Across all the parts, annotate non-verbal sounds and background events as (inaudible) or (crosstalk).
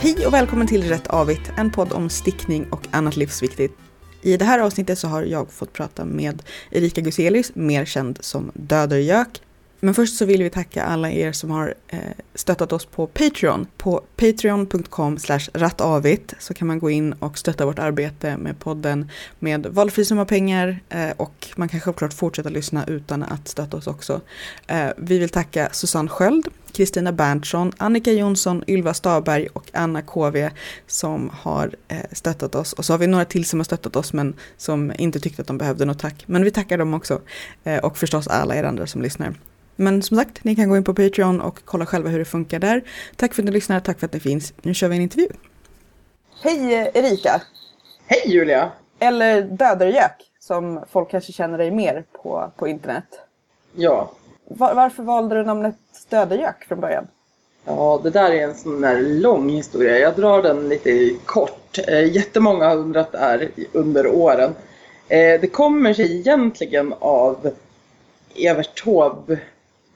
Hej och välkommen till Rätt Avigt, en podd om stickning och annat livsviktigt. I det här avsnittet så har jag fått prata med Erika Guselius, mer känd som Dödergök. Men först så vill vi tacka alla er som har eh, stöttat oss på Patreon. På patreon.com rattavit så kan man gå in och stötta vårt arbete med podden med valfri summa pengar eh, och man kan självklart fortsätta lyssna utan att stötta oss också. Eh, vi vill tacka Susanne Sköld, Kristina Berntsson, Annika Jonsson, Ylva Staberg och Anna KV som har stöttat oss. Och så har vi några till som har stöttat oss men som inte tyckte att de behövde något tack. Men vi tackar dem också. Och förstås alla er andra som lyssnar. Men som sagt, ni kan gå in på Patreon och kolla själva hur det funkar där. Tack för att ni lyssnar, tack för att ni finns. Nu kör vi en intervju. Hej Erika! Hej Julia! Eller Dödergök, som folk kanske känner dig mer på, på internet. Ja. Var, varför valde du namnet Dödergök från början? Ja, det där är en sån där lång historia. Jag drar den lite kort. Eh, jättemånga har undrat det här under åren. Eh, det kommer sig egentligen av Evert Taube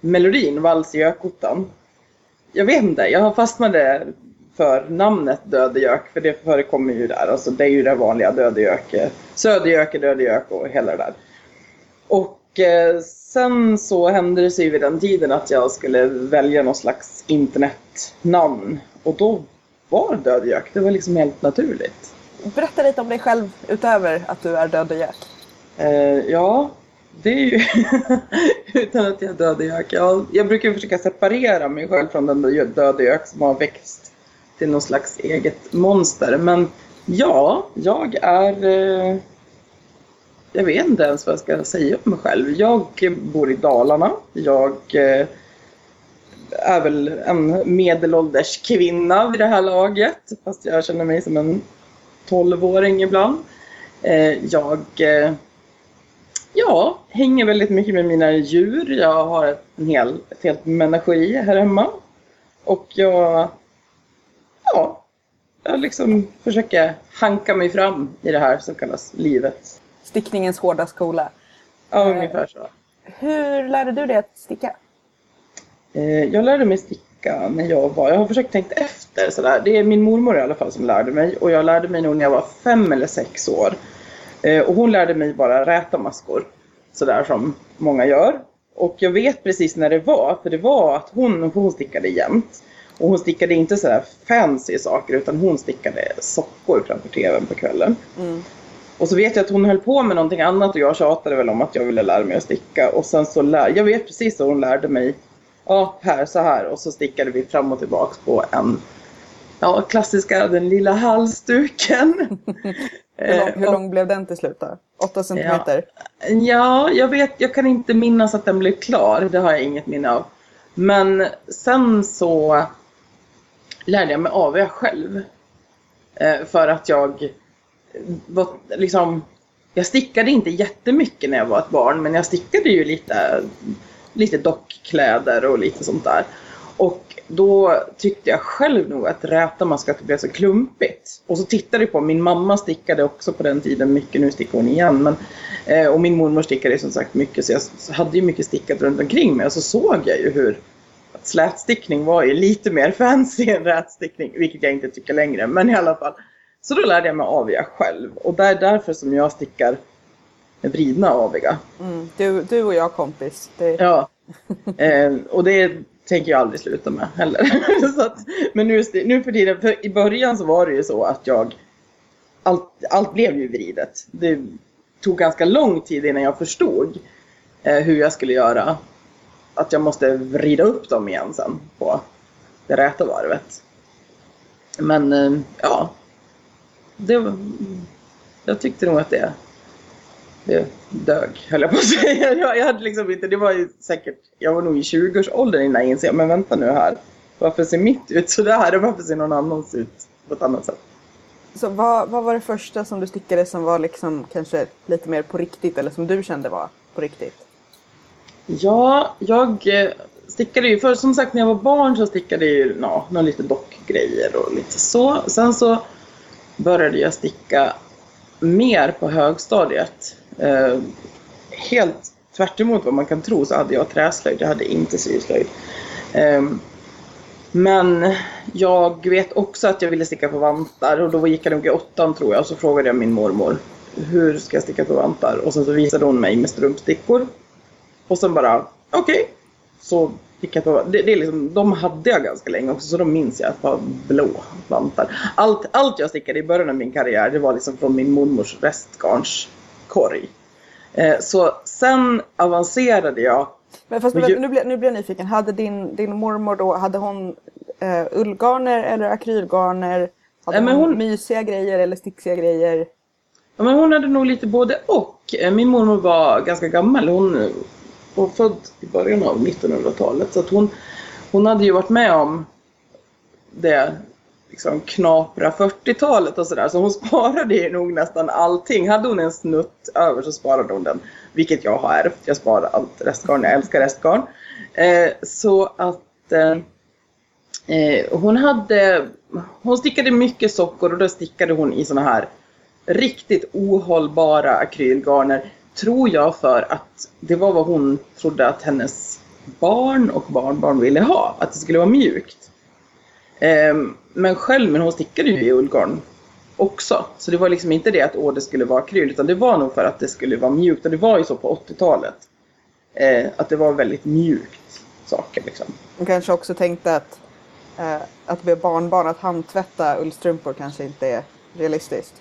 melodin, Vals i Gökottan. Jag vet inte, jag fastnade för namnet Dödegök, för det förekommer ju där. Alltså det är ju det vanliga Dödegök, Södergök, Dödegök och hela det där. Och eh, sen så hände det sig vid den tiden att jag skulle välja någon slags internetnamn. Och då var Dödegök, det var liksom helt naturligt. Berätta lite om dig själv utöver att du är Dödegök. Eh, ja, det är ju (laughs) utan att jag dödar gök. Jag, jag brukar försöka separera mig själv från den döda gök som har växt till någon slags eget monster. Men ja, jag är... Eh, jag vet inte ens vad jag ska säga om mig själv. Jag bor i Dalarna. Jag eh, är väl en medelålders kvinna vid det här laget. Fast jag känner mig som en tolvåring ibland. Eh, jag eh, Ja, hänger väldigt mycket med mina djur. Jag har en hel, ett helt menageri här hemma. Och jag, ja, jag liksom försöker hanka mig fram i det här som kallas livet. Stickningens hårda skola. Ja, ungefär så. Hur lärde du dig att sticka? Eh, jag lärde mig sticka när jag var, jag har försökt tänka efter sådär. Det är min mormor i alla fall som lärde mig och jag lärde mig nog när jag var fem eller sex år. Eh, och hon lärde mig bara räta maskor. Sådär som många gör. Och jag vet precis när det var, för det var att hon, hon stickade jämt. Och hon stickade inte sådär fancy saker utan hon stickade sockor framför tvn på kvällen. Mm. Och så vet jag att hon höll på med någonting annat och jag tjatade väl om att jag ville lära mig att sticka. Och sen så lär, jag vet precis hur hon lärde mig. Ja, här, så här. Och så stickade vi fram och tillbaks på en Ja, klassiska den lilla halsduken. (laughs) hur, lång, hur lång blev den till slut då? 8 centimeter? Ja, ja, jag vet, jag kan inte minnas att den blev klar. Det har jag inget minne av. Men sen så lärde jag mig AV själv. Eh, för att jag var liksom jag stickade inte jättemycket när jag var ett barn men jag stickade ju lite, lite dockkläder och lite sånt där. Och då tyckte jag själv nog att rätamask blev så klumpigt. Och så tittade jag på, min mamma stickade också på den tiden mycket, nu stickar hon igen. Men, eh, och min mormor stickade som sagt mycket så jag hade ju mycket stickat runt omkring mig och så såg jag ju hur att slätstickning var ju lite mer fancy än rätstickning, vilket jag inte tycker längre, men i alla fall. Så då lärde jag mig aviga själv och det är därför som jag stickar vridna aviga. Mm, du, du och jag kompis. Det... Ja. Eh, och det tänker jag aldrig sluta med heller. (laughs) så att, men nu, nu för tiden, för i början så var det ju så att jag allt, allt blev ju vridet. Det tog ganska lång tid innan jag förstod eh, hur jag skulle göra. Att jag måste vrida upp dem igen sen på det räta varvet. Men eh, ja, det, jag tyckte nog att det det dög, höll jag på att säga. (laughs) Jag, hade liksom inte, det var ju säkert, jag var nog i 20-årsåldern innan jag insåg, men vänta nu här. Varför ser mitt ut sådär och varför ser någon annans ut på ett annat sätt? Så vad, vad var det första som du stickade som var liksom kanske lite mer på riktigt eller som du kände var på riktigt? Ja, jag eh, stickade ju, för som sagt när jag var barn så stickade jag ju no, några lite dockgrejer och lite så. Sen så började jag sticka mer på högstadiet. Eh, helt tvärt vad man kan tro så hade jag träslöjd, jag hade inte syslöjd. Eh, Men jag vet också att jag ville sticka på vantar och då gick jag nog i åttan tror jag och så frågade jag min mormor hur ska jag sticka på vantar? Och sen så visade hon mig med strumpstickor. Och sen bara, okej. Okay. Så gick jag på, det, det är liksom, de hade jag ganska länge också så de minns jag att var blå vantar. Allt, allt jag stickade i början av min karriär det var liksom från min mormors restgarns Eh, så sen avancerade jag men fast men, nu, blir, nu blir jag nyfiken. Hade din, din mormor då, hade hon uh, ullgarner eller akrylgarner? Hade äh, hon, hon mysiga grejer eller sticksiga grejer? Ja, men hon hade nog lite både och. Eh, min mormor var ganska gammal. Hon var född i början av 1900-talet. Så att hon, hon hade ju varit med om det liksom knapra 40-talet och sådär. Så hon sparade ju nog nästan allting. Hade hon en snutt över så sparade hon den. Vilket jag har ärvt. Jag sparar allt restgarn. Jag älskar restgarn. Eh, så att eh, eh, hon hade hon stickade mycket sockor och då stickade hon i såna här riktigt ohållbara akrylgarner. Tror jag för att det var vad hon trodde att hennes barn och barnbarn ville ha. Att det skulle vara mjukt. Ehm, men själv, men hon stickade ju i ullgarn också. Så det var liksom inte det att åh, det skulle vara akryl, utan det var nog för att det skulle vara mjukt. Och det var ju så på 80-talet. Eh, att det var väldigt mjukt saker liksom. Hon kanske också tänkte att eh, att be barnbarn att handtvätta ullstrumpor kanske inte är realistiskt.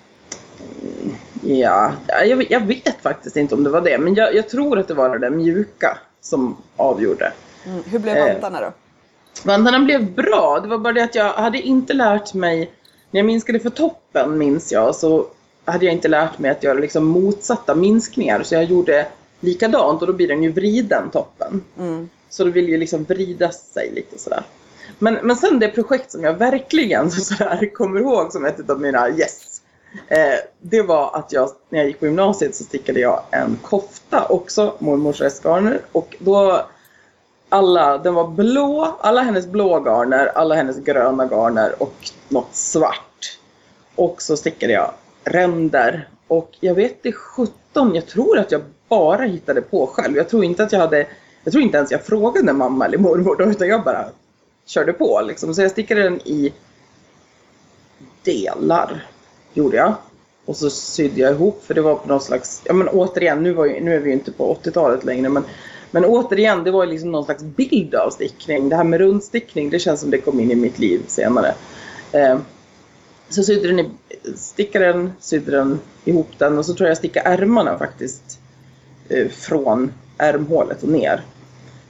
Mm, ja, jag, jag, vet faktiskt inte om det var det. Men jag, jag, tror att det var det där mjuka som avgjorde. Mm. Hur blev vantarna då? Vantarna blev bra. Det var bara det att jag hade inte lärt mig, när jag minskade för toppen minns jag, så hade jag inte lärt mig att göra liksom motsatta minskningar. Så jag gjorde likadant och då blir den ju vriden toppen. Mm. Så det vill ju liksom vrida sig lite sådär. Men, men sen det projekt som jag verkligen (laughs) sådär kommer ihåg som ett av mina yes. Eh, det var att jag, när jag gick på gymnasiet så stickade jag en kofta, också mormors restgarner. Och då alla, den var blå, alla hennes blå garner, alla hennes gröna garner och något svart. Och så stickade jag ränder. Och jag vet det 17, jag tror att jag bara hittade på själv. Jag tror inte att jag hade, jag tror inte ens jag frågade mamma eller mormor då, utan jag bara körde på liksom. Så jag stickade den i delar, gjorde jag. Och så sydde jag ihop, för det var på något slags, ja men återigen, nu, var ju, nu är vi ju inte på 80-talet längre, men men återigen, det var liksom någon slags bild av stickning. Det här med rundstickning, det känns som det kom in i mitt liv senare. Eh, så sydde den i, stickade den, sydde den ihop den och så tror jag jag stickade ärmarna faktiskt eh, från ärmhålet och ner.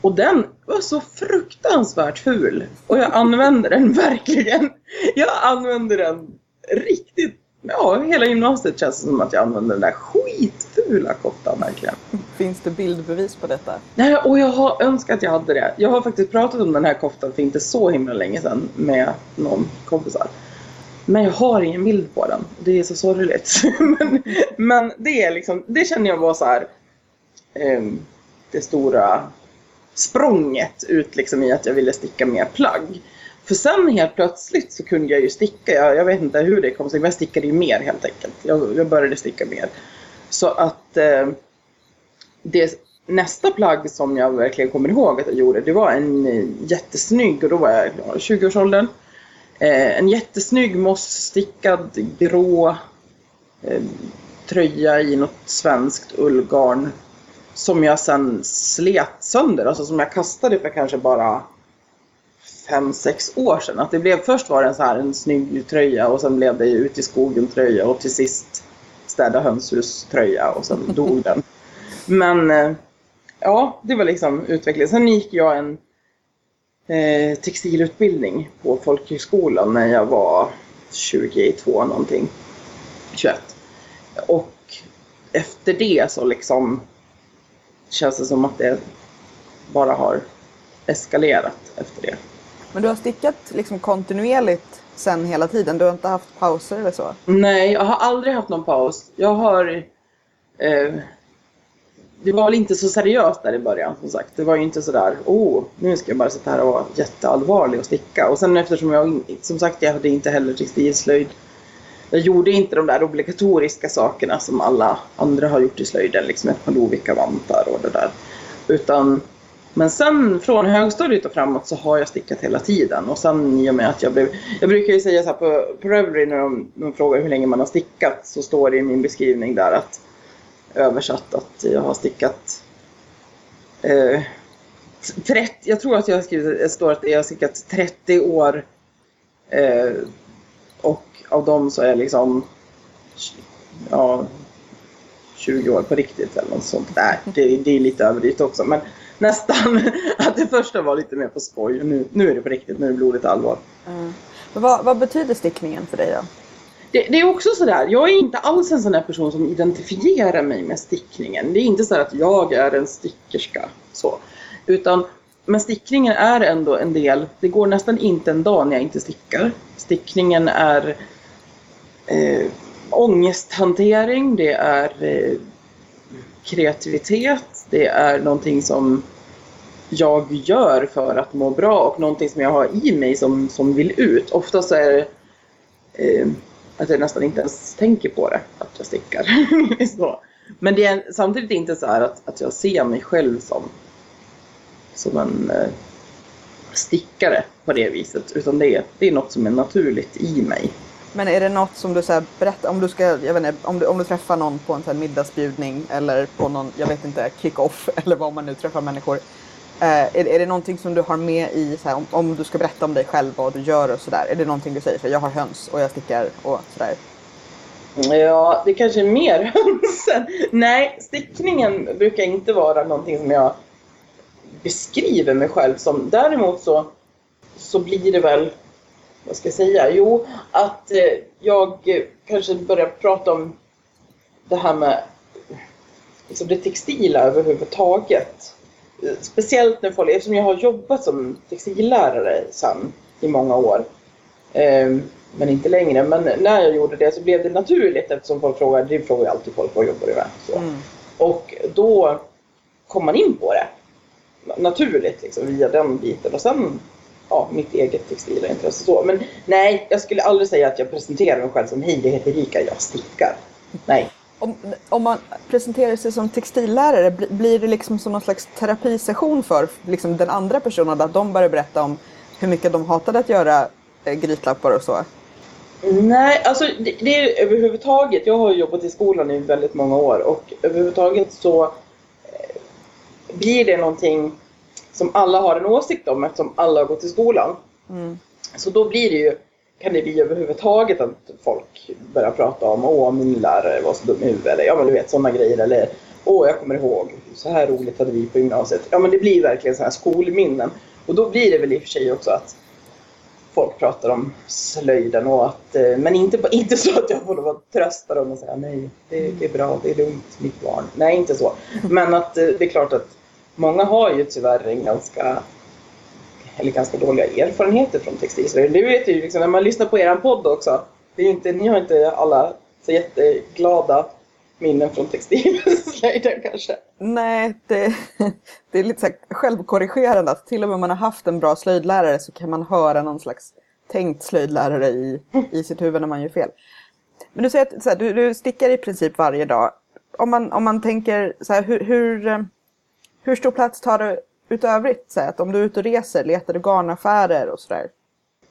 Och den var så fruktansvärt ful. Och jag använde den (laughs) verkligen. Jag använde den riktigt ja, hela gymnasiet känns som att jag använder den där skitfula koftan verkligen. Finns det bildbevis på detta? Nej, och jag har önskat att jag hade det. Jag har faktiskt pratat om den här koftan för inte så himla länge sedan med någon kompisar. Men jag har ingen bild på den. Det är så sorgligt. (laughs) men, men det är liksom, det känner jag var så här um, det stora språnget ut liksom i att jag ville sticka mer plagg. För sen helt plötsligt så kunde jag ju sticka. Jag, jag vet inte hur det kom sig, men jag stickade ju mer helt enkelt. Jag, jag började sticka mer. Så att eh, det, nästa plagg som jag verkligen kommer ihåg att jag gjorde, det var en eh, jättesnygg, och då var jag i 20-årsåldern. Eh, en jättesnygg mossstickad grå eh, tröja i något svenskt ullgarn. Som jag sen slet sönder, alltså som jag kastade för kanske bara fem, sex år sedan. Att det blev, först var det en, så här, en snygg tröja och sen blev det ut i skogen tröja och till sist städa hönshus tröja och sen (laughs) dog den. Men eh, ja, det var liksom utvecklingen. Sen gick jag en eh, textilutbildning på folkhögskolan när jag var 22 någonting. 21. Och efter det så liksom känns det som att det bara har eskalerat efter det. Men du har stickat liksom kontinuerligt sen hela tiden? Du har inte haft pauser eller så? Nej, jag har aldrig haft någon paus. Jag har... Eh, det var väl inte så seriöst där i början som sagt. Det var ju inte sådär, oh, nu ska jag bara sitta här och vara jätteallvarlig och sticka. Och sen eftersom jag, som sagt, jag hade inte heller textilslöjd. Jag gjorde inte de där obligatoriska sakerna som alla andra har gjort i slöjden, liksom ett par Lovikka-vantar och det där. Utan men sen från högstadiet och framåt så har jag stickat hela tiden. Och sen i och med att jag blev... Jag brukar ju säga så här på, på Reverie när de, de frågar hur länge man har stickat så står det i min beskrivning där att översatt att jag har stickat eh, 30, jag tror att jag har skrivit, det står att jag har stickat 30 år eh, och av dem så är jag liksom ja, 20 år på riktigt eller något sånt där. Det, det är lite överdrivet också men nästan (laughs) att det första var lite mer på skoj och nu, nu är det på riktigt, nu är det blodigt allvar. Mm. Vad, vad betyder stickningen för dig då? Det, det, är också sådär, jag är inte alls en sån där person som identifierar mig med stickningen. Det är inte så att jag är en stickerska. Så. Utan, men stickningen är ändå en del, det går nästan inte en dag när jag inte stickar. Stickningen är eh, ångesthantering, det är eh, kreativitet, det är någonting som jag gör för att må bra och någonting som jag har i mig som, som vill ut. Oftast är det eh, att jag nästan inte ens tänker på det, att jag stickar. (laughs) Men det är samtidigt inte så att, att jag ser mig själv som, som en eh, stickare på det viset, utan det det är något som är naturligt i mig. Men är det något som du så berättar, om du ska, jag vet inte, om du, om du träffar någon på en så middagsbjudning eller på någon, jag vet inte, kick-off (laughs) eller vad man nu träffar människor. Eh, är, är det någonting som du har med i, så här, om, om, du ska berätta om dig själv, vad du gör och sådär? Är det någonting du säger, så jag har höns och jag stickar och sådär? Ja, det kanske är mer (laughs) hönsen. Nej, stickningen brukar inte vara någonting som jag beskriver mig själv som. Däremot så, så blir det väl, vad ska jag säga, jo, att eh, jag kanske börjar prata om det här med liksom det textila överhuvudtaget speciellt när folk, eftersom jag har jobbat som textillärare sen i många år, eh, men inte längre. Men när jag gjorde det så blev det naturligt eftersom folk frågar, det frågar ju alltid folk vad jobbar du med? Så. Mm. Och då kom man in på det naturligt liksom, via den biten och sen ja, mitt eget textila intresse. Så. Men nej, jag skulle aldrig säga att jag presenterar mig själv som hej, det heter Rika, jag stickar. Nej om, om man presenterar sig som textillärare, blir det liksom som någon slags terapisession för liksom den andra personen? Att de börjar berätta om hur mycket de hatade att göra eh, grytlappar och så? Nej, alltså det, det är överhuvudtaget. Jag har jobbat i skolan i väldigt många år och överhuvudtaget så eh, blir det någonting som alla har en åsikt om eftersom alla har gått i skolan. Mm. Så då blir det ju kan det bli överhuvudtaget att folk börjar prata om åh min lärare var så dum i huvudet eller ja men du vet sådana grejer eller åh jag kommer ihåg så här roligt hade vi på gymnasiet. Ja men det blir verkligen sådana här skolminnen och då blir det väl i och för sig också att folk pratar om slöjden och att eh, men inte, (laughs) inte så att jag får lov att trösta dem och säga nej det, det är bra, det är lugnt mitt barn. Nej inte så. Men att eh, det är klart att många har ju tyvärr en ganska eller ganska dåliga erfarenheter från textilslöjd. Det vet ju liksom när man lyssnar på er podd också. Det är inte, ni har inte alla så jätteglada minnen från textilslöjden (laughs) kanske? Nej, det, det är lite så självkorrigerande att till och med om man har haft en bra slöjdlärare så kan man höra någon slags tänkt slöjdlärare i, i sitt huvud när man gör fel. Men du säger att så här, du, du stickar i princip varje dag. Om man, om man tänker så här, hur, hur, hur stor plats tar det utövrigt? Så att om du är ute och reser, letar du garnaffärer och sådär?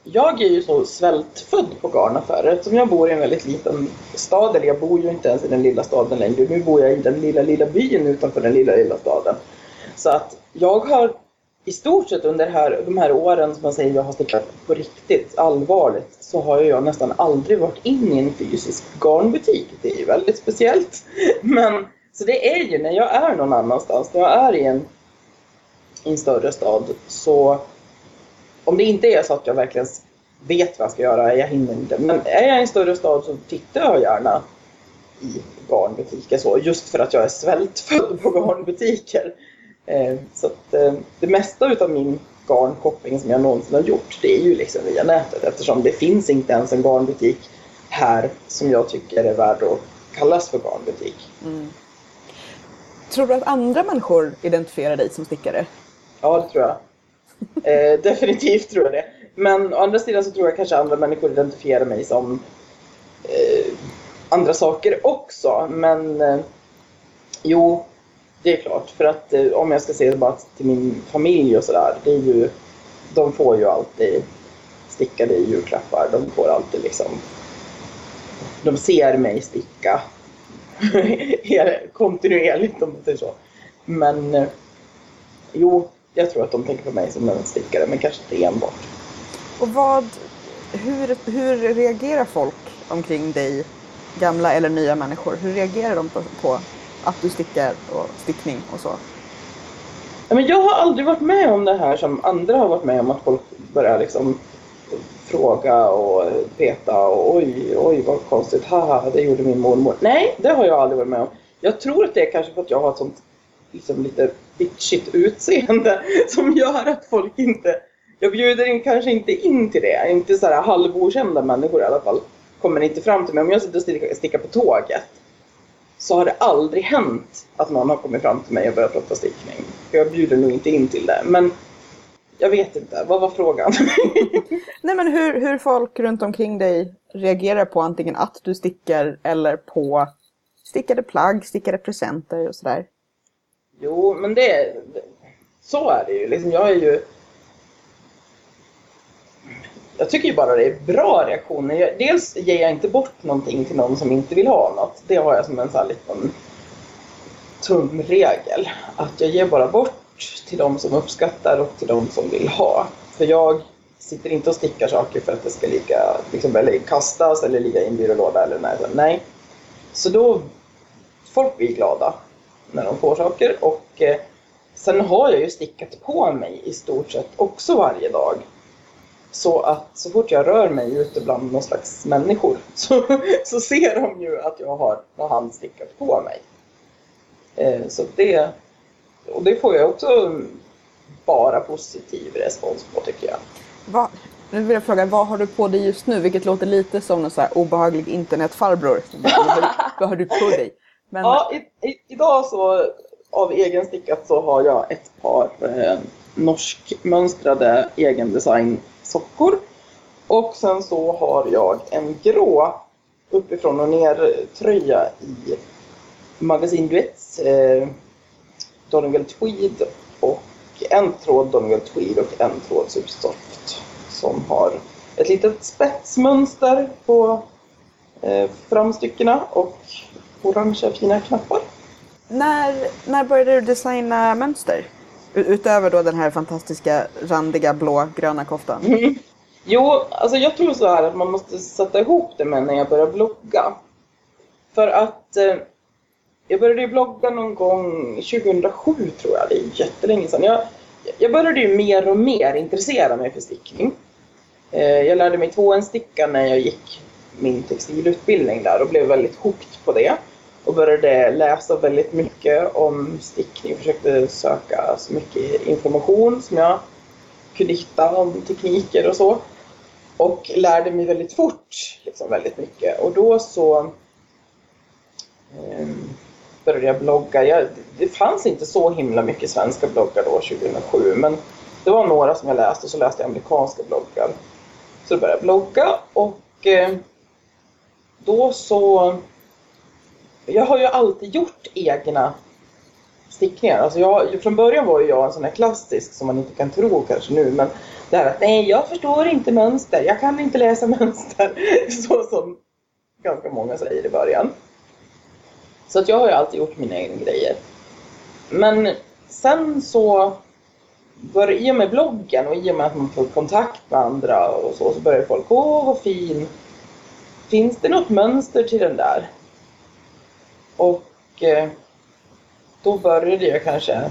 Jag är ju så svältfödd på garnaffärer eftersom jag bor i en väldigt liten stad, eller jag bor ju inte ens i den lilla staden längre. Nu bor jag i den lilla, lilla byn utanför den lilla, lilla staden. Så att jag har i stort sett under här, de här åren som man säger jag har stickat på riktigt allvarligt så har jag nästan aldrig varit in i en fysisk garnbutik. Det är ju väldigt speciellt. (laughs) Men så det är ju när jag är någon annanstans, när jag är i en i en större stad så om det inte är så att jag verkligen vet vad jag ska göra, jag hinner inte. Men är jag i en större stad så tittar jag gärna i garnbutiker så, just för att jag är svältfödd (laughs) på garnbutiker. Eh, så att eh, det mesta utav min garnshopping som jag någonsin har gjort, det är ju liksom via nätet eftersom det finns inte ens en garnbutik här som jag tycker är värd att kallas för garnbutik. Mm. Tror du att andra människor identifierar dig som stickare? Ja, det tror jag. Eh, (laughs) definitivt tror jag det. Men å andra sidan så tror jag kanske andra människor identifierar mig som eh, andra saker också. Men eh, jo, Det är klart, för att eh, om jag ska se bara till min familj och sådär, det är ju, de får ju alltid stickade julklappar. De får alltid liksom, de ser mig sticka (laughs) kontinuerligt om man säger så. Men eh, jo, jag tror att de tänker på mig som en stickare, men kanske inte enbart. Och vad, hur, hur reagerar folk omkring dig, gamla eller nya människor? Hur reagerar de på, på att du stickar och stickning och så? men jag har aldrig varit med om det här som andra har varit med om, att folk börjar liksom fråga och peta och oj, oj vad konstigt, haha, det gjorde min mormor. Nej, det har jag aldrig varit med om. Jag tror att det är kanske för att jag har ett sånt liksom lite bitchigt utseende (laughs) som gör att folk inte... Jag bjuder in, kanske inte in till det. Inte så här halvokända människor i alla fall kommer inte fram till mig. Om jag sitter och stickar på tåget så har det aldrig hänt att någon har kommit fram till mig och börjat prata stickning. Jag bjuder nog inte in till det. Men jag vet inte, vad var frågan? (laughs) Nej men hur, hur folk runt omkring dig reagerar på antingen att du stickar eller på stickade plagg, stickade presenter och sådär. Jo, men det, så är det ju. Liksom, jag är ju jag tycker ju bara det är bra reaktioner. dels ger jag inte bort någonting till någon som inte vill ha något. Det har jag som en sån här liten tumregel. Att jag ger bara bort till de som uppskattar och till de som vill ha. För jag sitter inte och stickar saker för att det ska ligga, liksom, eller kastas eller ligga i en byrålåda eller nej. nej. Så då, folk blir glada när de får saker och eh, sen har jag ju stickat på mig i stort sett också varje dag. Så att så fort jag rör mig ute bland någon slags människor (laughs) så, så ser de ju att jag har någon hand på mig. Eh, så det, och det får jag också bara positiv respons på tycker jag. Va? Nu vill jag fråga, vad har du på dig just nu? Vilket låter lite som en så här obehaglig internetfarbror. vad har du på dig? Men... Ja, i, i, idag så av egen stickat så har jag ett par eh, norskmönstrade egendesign sockor. Och sen så har jag en grå uppifrån och ner tröja i Magasin Duets eh, Donegal Tweed och en tråd Donegal Tweed och en tråd Subsoft som har ett litet spetsmönster på eh, framstyckena och orangea fina knappar. När, när började du designa mönster? Utöver då den här fantastiska randiga blå-gröna koftan. Mm. Jo, alltså jag tror så här att man måste sätta ihop det med när jag började blogga. För att eh, jag började blogga någon gång 2007 tror jag, det är jättelänge sedan. Jag, jag började ju mer och mer intressera mig för stickning. Eh, jag lärde mig tvåensticka när jag gick min textilutbildning där och blev väldigt hooked på det och började läsa väldigt mycket om stickning. Försökte söka så mycket information som jag kunde hitta om tekniker och så. Och lärde mig väldigt fort liksom väldigt mycket. Och då så eh, började jag blogga. Jag, det fanns inte så himla mycket svenska bloggar då 2007 men det var några som jag läste och så läste jag amerikanska bloggar. Så då började jag blogga och eh, då så jag har ju alltid gjort egna stickningar. Alltså jag, från början var ju jag en sån här klassisk som man inte kan tro kanske nu men det här att nej jag förstår inte mönster, jag kan inte läsa mönster. (laughs) Så som ganska många säger i början. Så att jag har ju alltid gjort mina egna grejer. Men sen så började, i och med bloggen och i och med att man får kontakt med andra och så, så börjar folk, åh vad fin. Finns det något mönster till den där? Och eh, då började jag kanske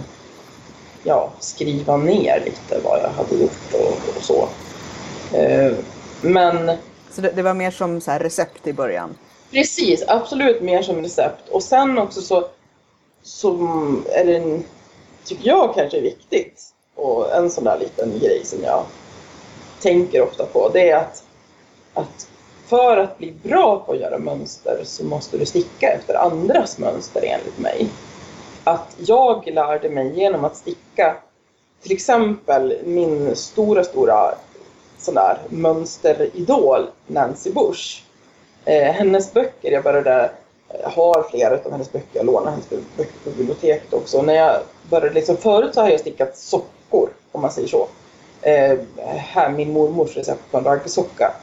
ja, skriva ner lite vad jag hade gjort och, och så. Eh, men... Så det, det, var mer som så recept i början? Precis, absolut mer som recept. Och sen också så, så är det, tycker jag kanske är viktigt, och en sån där liten grej som jag tänker ofta på, det är att, att för att bli bra på att göra mönster så måste du sticka efter andras mönster enligt mig. Att jag lärde mig genom att sticka till exempel min stora, stora sån där mönsteridol Nancy Bush. Eh, hennes böcker, jag började eh, har flera av hennes böcker, jag lånar hennes böcker på biblioteket också. När jag började liksom, förut så har jag stickat sockor, om man säger så. Eh, här, min mormors recept på en raggsocka.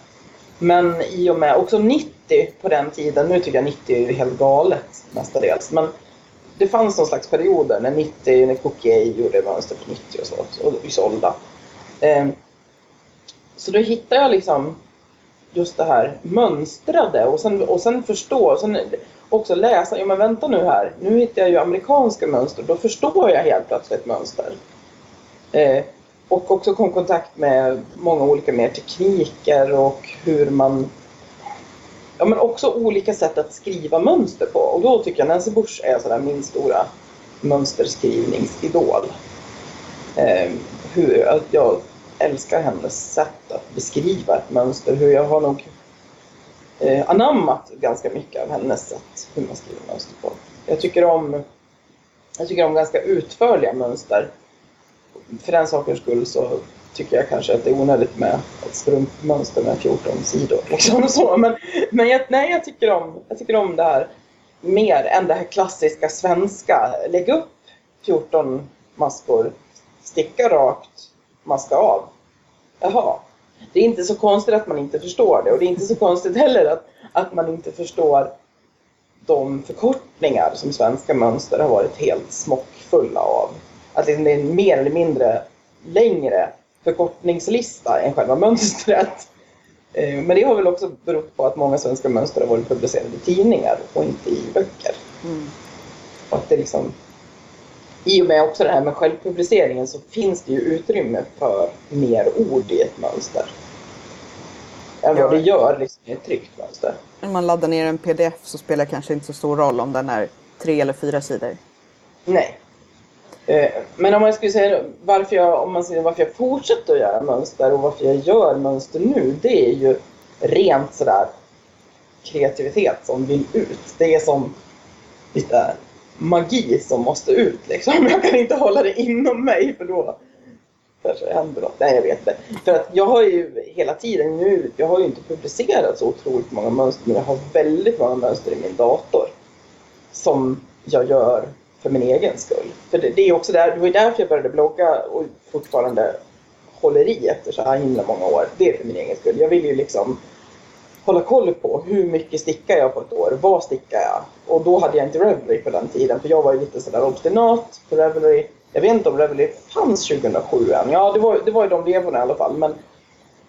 Men i och med också 90 på den tiden, nu tycker jag 90 är helt galet mestadels, men det fanns någon slags perioder när 90, när Cookie gjorde mönster på 90 och så, och Isolda. Eh, så då hittade jag liksom just det här mönstrade och sen, och sen förstå, och sen också läsa, ja men vänta nu här, nu hittar jag ju amerikanska mönster, då förstår jag helt plötsligt mönster. Eh, och också kom i kontakt med många olika mer tekniker och hur man Ja men också olika sätt att skriva mönster på och då tycker jag Nancy Bush är sådär min stora mönsterskrivningsidol. Eh, hur, att jag älskar hennes sätt att beskriva ett mönster. Hur jag har nog eh, anammat ganska mycket av hennes sätt hur man skriver mönster på. Jag tycker om, jag tycker om ganska utförliga mönster. För den sakens skull så tycker jag kanske att det är onödigt med ett strumpmönster med 14 sidor. (laughs) Liksom så. Men, men jag, nej, jag, tycker om, jag tycker om det här mer än det här klassiska svenska. Lägg upp 14 maskor, sticka rakt, maska av. Jaha. Det är inte så konstigt att man inte förstår det och det är inte så konstigt heller att, att man inte förstår de förkortningar som svenska mönster har varit helt smockfulla av. Att det är en mer eller mindre längre förkortningslista än själva mönstret. Eh, men det har väl också berott på att många svenska mönster har varit publicerade i tidningar och inte i böcker. Mm. Och att det liksom i och med också det här med självpubliceringen så finns det ju utrymme för mer ord i ett mönster. Än vad det gör liksom, i ett tryckt mönster. När man laddar ner en pdf så spelar det kanske inte så stor roll om den är tre eller fyra sidor. Nej. Eh, men om man skulle säga varför jag, om man säger varför jag fortsätter att göra mönster och varför jag gör mönster nu, det är ju rent sådär kreativitet som vill ut. Det är som lite magi som måste ut liksom. Jag kan inte hålla det inom mig för då kanske händer något. Nej, jag vet inte. För att jag har ju hela tiden nu, jag har ju inte publicerat så otroligt många mönster, men jag har väldigt många mönster i min dator. Som jag gör för min egen skull. För det, det är också där, det var därför jag började blogga och fortfarande håller i efter så här himla många år. Det är för min egen skull. Jag vill ju liksom hålla koll på hur mycket stickar jag på ett år, vad stickar jag? Och då hade jag inte Revelry på den tiden för jag var ju lite sådär obstinat på Revelry. Jag vet inte om Revelry fanns 2007 än. Ja, det var, det var ju de revorna i alla fall. Men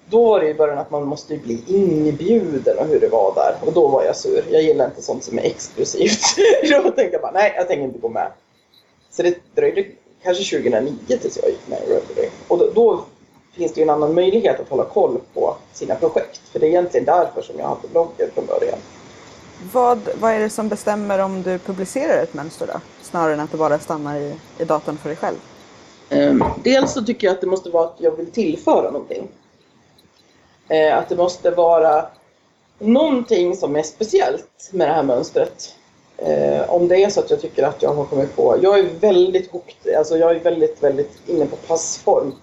då var det i början att man måste bli inbjuden och hur det var där. Och då var jag sur. Jag gillar inte sånt som är exklusivt. (laughs) då tänkte jag bara, nej, jag tänker inte gå med. Så det dröjde kanske 2009 tills jag gick med i Revelry. Och då, då finns det ju en annan möjlighet att hålla koll på sina projekt. För det är egentligen därför som jag hade bloggen från början. Vad, vad är det som bestämmer om du publicerar ett mönster då? Snarare än att det bara stannar i, i datorn för dig själv? Um, dels så tycker jag att det måste vara att jag vill tillföra någonting. Uh, att det måste vara någonting som är speciellt med det här mönstret. Uh, om det är så att jag tycker att jag har kommit på... Jag är väldigt hooked, alltså jag är väldigt, väldigt inne på passform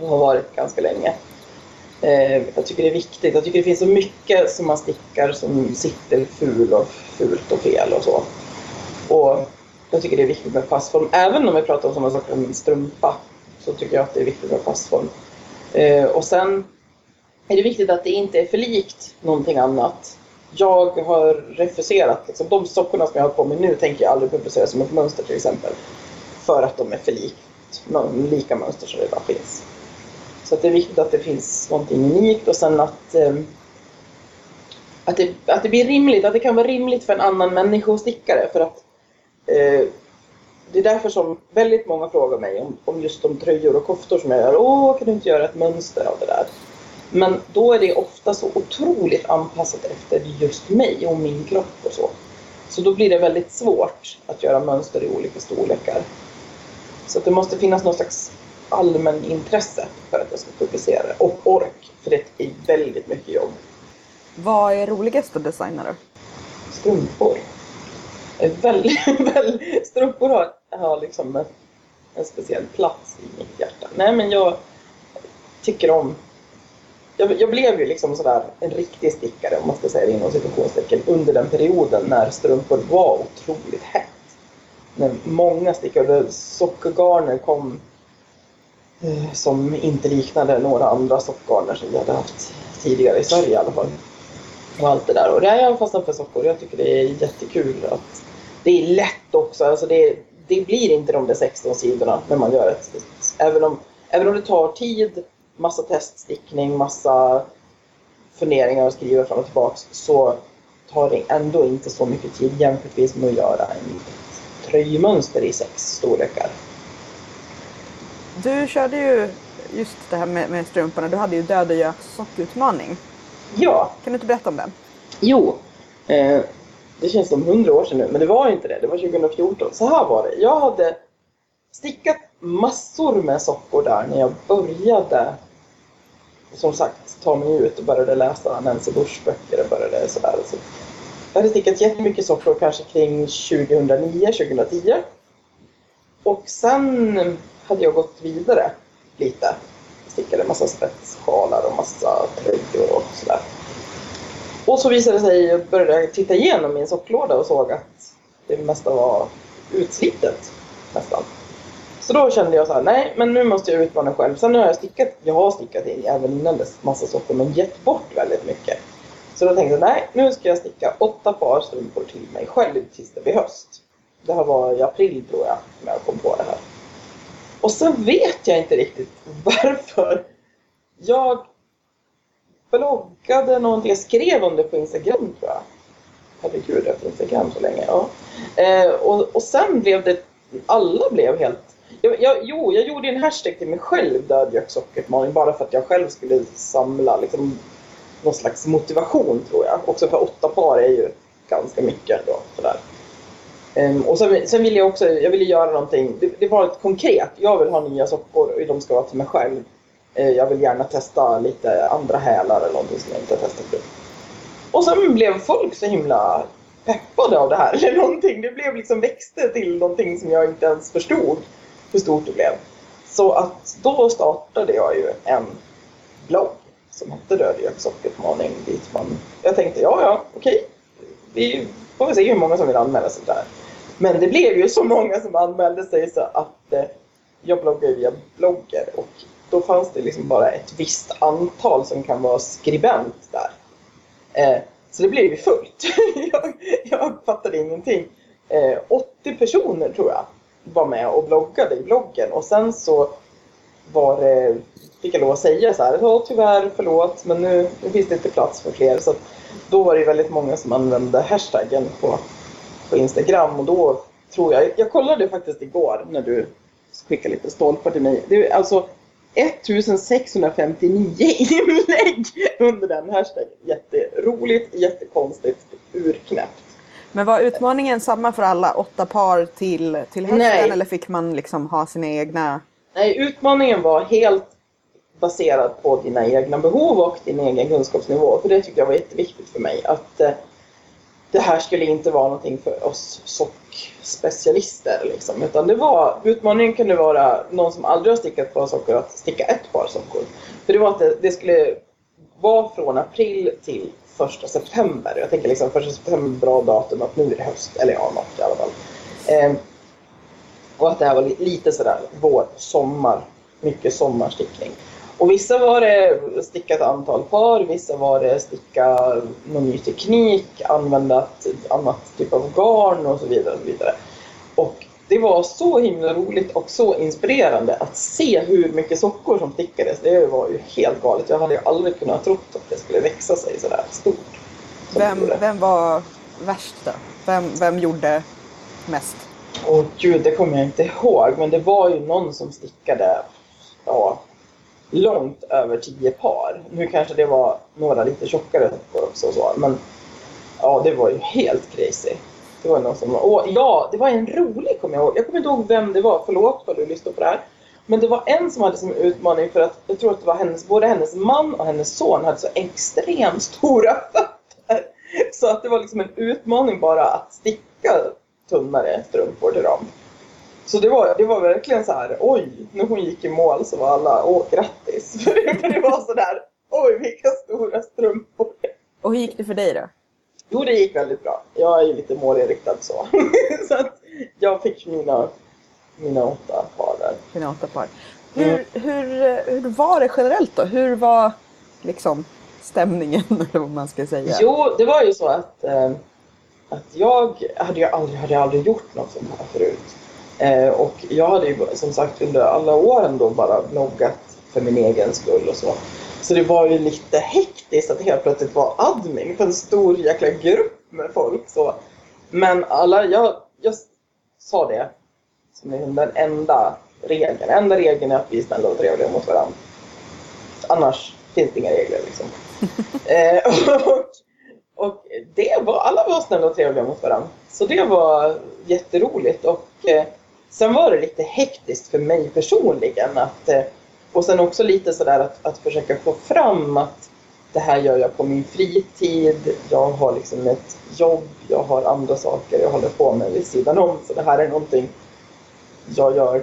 och har varit ganska länge. Eh, jag tycker det är viktigt. Jag tycker det finns så mycket som man stickar som sitter ful och fult och fel och så. Och jag tycker det är viktigt med passform. Även om vi pratar om sådana saker som en strumpa så tycker jag att det är viktigt med passform. Eh, och sen är det viktigt att det inte är för likt någonting annat. Jag har refuserat, liksom, de sockorna som jag har på mig nu tänker jag aldrig publicera som ett mönster till exempel. För att de är för likt, lika mönster som redan finns. Så att det är viktigt att det finns någonting unikt och sen att, eh, att, det, att det blir rimligt, att det kan vara rimligt för en annan människostickare. För att eh, det är därför som väldigt många frågar mig om, om just de tröjor och koftor som jag gör. Åh, kan du inte göra ett mönster av det där? Men då är det ofta så otroligt anpassat efter just mig och min kropp och så. Så då blir det väldigt svårt att göra mönster i olika storlekar. Så det måste finnas någon slags allmän intresse för att jag ska publicera det. Och ork, för det är väldigt mycket jobb. Vad är roligast att designa då? Strumpor. Väldigt, (laughs) väldigt, strumpor har, har liksom en, en speciell plats i mitt hjärta. Nej men jag tycker om jag, jag blev ju liksom sådär en riktig stickare om man ska säga det inom situationstecken under den perioden när strumpor var otroligt hett. När många stickade, sockergarner kom Eh, som inte liknade några andra sockgarner som vi hade haft tidigare i Sverige i alla fall. Och allt det där. Och det har jag fastnat för sockor. Jag tycker det är jättekul att det är lätt också. Alltså det, det blir inte de där 16 sidorna när man gör ett även om, även om det tar tid, massa teststickning, massa funderingar och skriva fram och tillbaks så tar det ändå inte så mycket tid jämfört med att göra en tröjmönster i sex storlekar. Du körde ju just det här med, med strumporna, du hade ju död och gök sockutmaning. Ja. Kan du inte berätta om den? Jo. Eh, det känns som hundra år sedan nu, men det var inte det. Det var 2014. Så här var det. Jag hade stickat massor med sockor där när jag började som sagt ta mig ut och började läsa Nancy Bush böcker och började sådär. Så jag hade stickat jättemycket sockor kanske kring 2009-2010. Och sen hade jag gått vidare lite. Stickade en massa spetssjalar och massa tröjor och sådär. Och så visade det sig, jag började titta igenom min socklåda och såg att det mesta var utslitet nästan. Så då kände jag så här, nej men nu måste jag utmana själv. Sen har jag stickat, jag har stickat in även innan dess massa sockor men gett bort väldigt mycket. Så då tänkte jag, nej nu ska jag sticka åtta par strumpor till mig själv tills det blir höst. Det här var i april tror jag, när jag kom på det här. Och sen vet jag inte riktigt varför. Jag bloggade någonting, jag skrev om det på Instagram tror jag. Herregud, jag har Instagram så länge. Ja. Eh, och, och sen blev det, alla blev helt jag, jag, jo, jag gjorde en hashtag till mig själv, dödgöksockretmaning, bara för att jag själv skulle samla liksom, någon slags motivation tror jag. Också för åtta par är ju ganska mycket då. Sådär. Um, och sen, sen vill jag också, jag ville göra någonting, det, det, var lite konkret. Jag vill ha nya sockor och de ska vara till mig själv. Uh, jag vill gärna testa lite andra hälar eller någonting som jag inte har testat förut. Och sen blev folk så himla peppade av det här (laughs) eller någonting. Det blev liksom växte till någonting som jag inte ens förstod hur stort det blev. Så att då startade jag ju en blogg som hette Rödgök dit man... Jag tänkte ja, ja, okej. Vi får väl se hur många som vill anmäla sig där. Men det blev ju så många som anmälde sig så att eh, jag bloggar via blogger och då fanns det liksom bara ett visst antal som kan vara skribent där. Eh, så det blev ju fullt. (laughs) jag, jag fattade ingenting. Eh, 80 personer tror jag var med och bloggade i bloggen och sen så var det, fick jag lov att säga så här, ja tyvärr, förlåt, men nu, nu finns det inte plats för fler. Så då var det väldigt många som använde hashtaggen på, på Instagram och då tror jag, jag kollade faktiskt igår när du skickade lite stolpar till mig. Det är alltså 1659 (laughs) inlägg under den hashtaggen. Jätteroligt, jättekonstigt, urknäppt. Men var utmaningen samma för alla åtta par till, till hösten Nej. eller fick man liksom ha sina egna? Nej, utmaningen var helt baserad på dina egna behov och din egen kunskapsnivå. För det tyckte jag var jätteviktigt för mig. Att eh, det här skulle inte vara någonting för oss sockspecialister. Liksom. Utan det var, utmaningen kunde vara någon som aldrig har stickat på par sockor att sticka ett par sockor. För det var att det, det skulle vara från april till första september. Jag tänker liksom första september, bra datum att nu är det höst. Eller ja, något i alla fall. Eh, och att det här var lite sådär vår, sommar. Mycket sommarstickning. Och vissa var det sticka ett antal par, vissa var det sticka någon ny teknik, använda ett annat typ av garn och så vidare. Och så vidare. Och det var så himla roligt och så inspirerande att se hur mycket sockor som stickades. Det var ju helt galet. Jag hade ju aldrig kunnat tro att det skulle växa sig sådär stort. Vem, vem var värst då? Vem, vem gjorde mest? Åh gud, det kommer jag inte ihåg. Men det var ju någon som stickade ja, långt över tio par. Nu kanske det var några lite tjockare toppar också. Och så, men ja, det var ju helt crazy. Det var någon som och ja, det var en rolig kommer jag ihåg. Jag kommer inte ihåg vem det var, förlåt för du lyssnar på det här. Men det var en som hade som utmaning för att jag tror att det var hennes, både hennes man och hennes son hade så extremt stora fötter. Så att det var liksom en utmaning bara att sticka tunnare strumpor till dem. Så det var, det var verkligen så här, oj, när hon gick i mål så var alla, åh grattis. (laughs) För det var sådär, Oj, vilka stora strumpor. Och hur gick det för dig då? Jo, det gick väldigt bra. Jag är ju lite målinriktad så. (laughs) så att jag fick mina, mina åtta par där. Dina åtta par. Hur, hur, hur var det generellt då? Hur var liksom stämningen (laughs) eller vad man ska säga? Jo, det var ju så att, eh, att jag hade ju aldrig, hade aldrig gjort något sånt här förut. Eh, och jag hade ju som sagt under alla åren då bara bloggat för min egen skull och så. Så det var ju lite hektiskt att helt plötsligt vara admin för en stor jäkla grupp med folk. Så. Men alla, jag, jag sa det som liksom den enda regeln. Enda regeln är att vi är snälla och trevliga mot varandra. Annars finns det inga regler liksom. (laughs) eh, och, och det var, alla var snälla och trevliga mot varandra. Så det var jätteroligt. Och eh, sen var det lite hektiskt för mig personligen. Att, eh, och sen också lite sådär att, att försöka få fram att det här gör jag på min fritid. Jag har liksom ett jobb, jag har andra saker jag håller på med vid sidan om. Så det här är någonting jag gör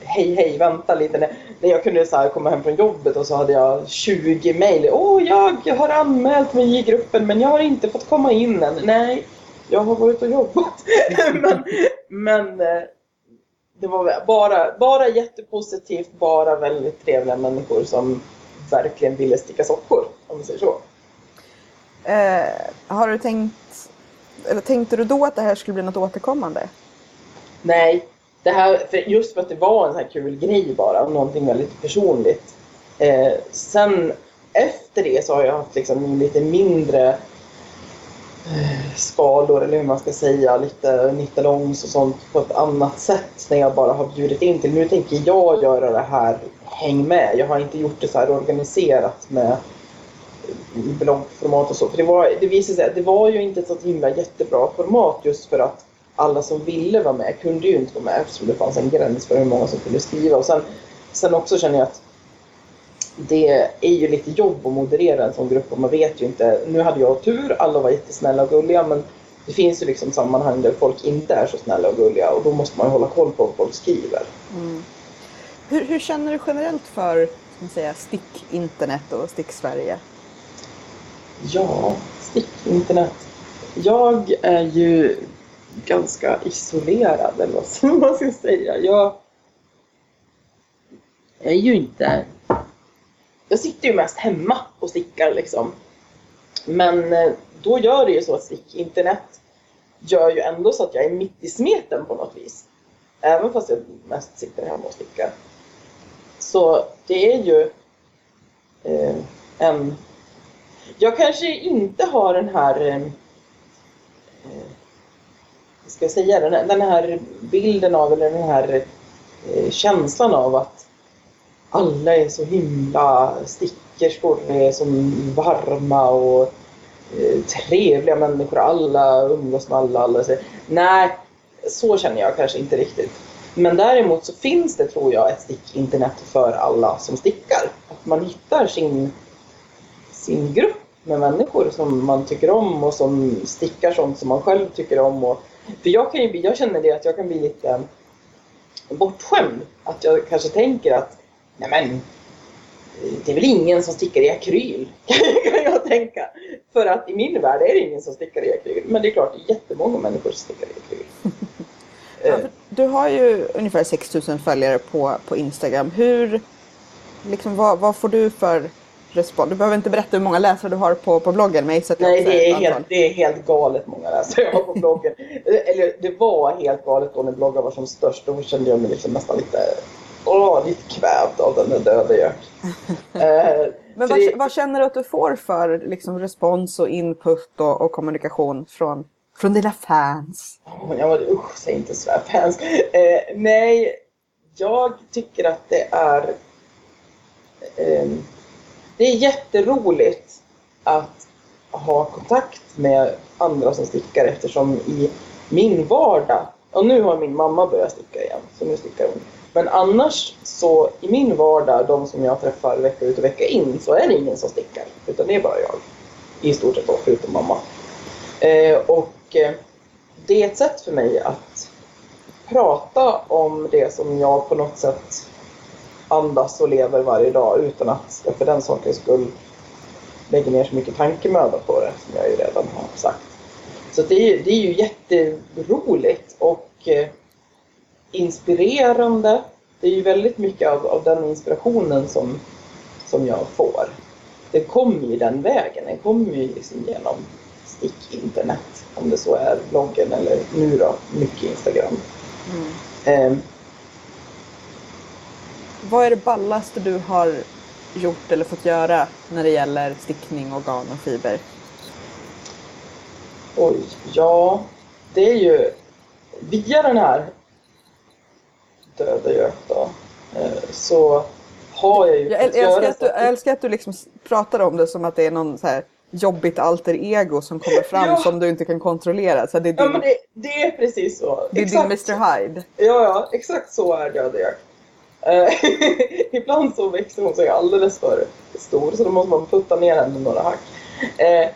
hej hej, vänta lite. När, jag kunde så här, komma hem från jobbet och så hade jag 20 mejl. Åh, jag har anmält mig i gruppen men jag har inte fått komma in än. Nej, jag har varit och jobbat. (laughs) men, men eh, det var bara, bara jättepositivt, bara väldigt trevliga människor som verkligen ville sticka sockor, om vi säger så. Eh, har du tänkt, eller tänkte du då att det här skulle bli något återkommande? Nej, det här, för just för att det var en sån här kul grej bara, någonting väldigt personligt. Eh, sen efter det så har jag haft liksom lite mindre Eh, skador eller hur man ska säga, lite nittalongs och sånt på ett annat sätt när jag bara har bjudit in till. Nu tänker jag göra det här häng med. Jag har inte gjort det så här organiserat med bloggformat och så. För det, var, det visade sig att det var ju inte ett så himla jättebra format just för att alla som ville vara med kunde ju inte vara med eftersom det fanns en gräns för hur många som kunde skriva. Och sen, sen också känner jag att det är ju lite jobb att moderera en sån grupp och man vet ju inte. Nu hade jag tur, alla var jättesnälla och gulliga men det finns ju liksom sammanhang där folk inte är så snälla och gulliga och då måste man ju hålla koll på vad folk skriver. Mm. Hur, hur, känner du generellt för säga, stick-internet och stick-Sverige? Ja, stick-internet. Jag är ju ganska isolerad eller vad (laughs) man ska säga. Jag är ju inte... Jag sitter ju mest hemma och stickar liksom. Men eh, då gör det ju så att stickinternet gör ju ändå så att jag är mitt i smeten på något vis. Även fast jag mest sitter hemma och stickar. Så det är ju eh, en... Jag kanske inte har den här eh, eh ska jag säga, den här, den här bilden av, eller den här eh, känslan av att alla är så himla stickerskor, är så varma och eh, trevliga människor, alla umgås med alla. alla så, nej, så känner jag kanske inte riktigt. Men däremot så finns det, tror jag, ett stickinternet för alla som stickar. Att man hittar sin, sin grupp med människor som man tycker om och som stickar sånt som man själv tycker om. Och för jag, kan ju, jag känner det att jag kan bli lite bortskämd. Att jag kanske tänker att nej men, det är väl ingen som stickar i akryl, (laughs) kan jag tänka. För att i min värld är det ingen som stickar i akryl. Men det är klart, det är jättemånga människor som stickar i akryl. (laughs) ja, du har ju ungefär 6000 följare på, på Instagram. Hur, liksom, vad, vad får du för respons. Du behöver inte berätta hur många läsare du har på, på bloggen. Men jag Nej, det är, helt, det är helt galet många läsare jag har på bloggen. (laughs) Eller det var helt galet då när bloggen var som störst. Då kände jag mig liksom nästan lite, lite kvävd av den där döda gök. (laughs) eh, men vad, det... vad, känner du att du får för liksom, respons och input och, och kommunikation från, från dina fans? Oh, ja, usch, säg inte så fans. Eh, nej, jag tycker att det är eh, det är jätteroligt att ha kontakt med andra som stickar eftersom i min vardag, och nu har min mamma börjat sticka igen, så nu stickar hon. Men annars så i min vardag, de som jag träffar vecka ut och vecka in, så är det ingen som stickar. Utan det är bara jag. I stort sett då, förutom mamma. Eh, och eh, det är ett sätt för mig att prata om det som jag på något sätt andas och lever varje dag utan att jag för den sakens skull lägger ner så mycket tankemöda på det som jag ju redan har sagt. Så det är, det är ju jätteroligt och eh, inspirerande. Det är ju väldigt mycket av, av den inspirationen som, som jag får. Det kommer ju den vägen. Den kommer ju liksom genom stick-internet. Om det så är bloggen eller nu då mycket Instagram. Mm. Eh, Vad är det ballaste du har gjort eller fått göra när det gäller stickning, organ och fiber? Oj, ja. Det är ju via den här Döda gök då. Eh, så har jag ju jag, älskar att du, jag älskar att du liksom pratar om det som att det är någon så här jobbigt alter ego som kommer (laughs) fram ja. som du inte kan kontrollera. Så det, är din, ja, men det, det är precis så. Det är exakt din Mr Hyde. Ja, ja, exakt så är Döda gök. Eh, (laughs) ibland så växer hon sig alldeles för stor så då måste man putta ner henne några hack. Eh,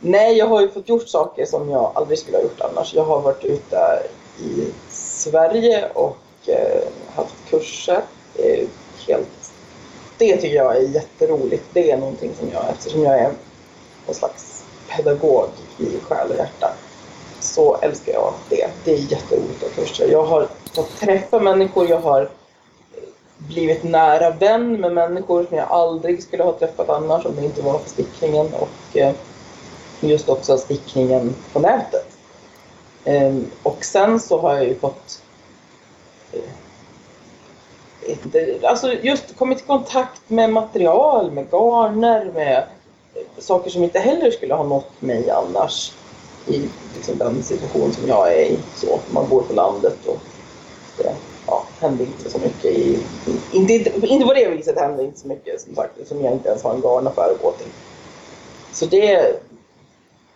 nej, jag har ju fått gjort saker som jag aldrig skulle ha gjort annars. Jag har varit ute i Sverige och Eh, haft kurser. Det, helt, det tycker jag är jätteroligt. Det är någonting som jag, eftersom jag är någon slags pedagog i själ och hjärta, så älskar jag det. Det är jätteroligt att kurser. Jag har fått träffa människor, jag har blivit nära vän med människor som jag aldrig skulle ha träffat annars om det inte var för stickningen och eh, just också stickningen på nätet. Ehm, och sen så har jag ju fått ett, alltså just kommit i kontakt med material, med garner, med saker som inte heller skulle ha nått mig annars i liksom, den situation som jag är i. Så, man bor på landet och det, ja, hände inte så mycket. I, inte, inte på det viset hände inte så mycket som sagt, som jag inte ens har en garnaffär att gå till. Så det,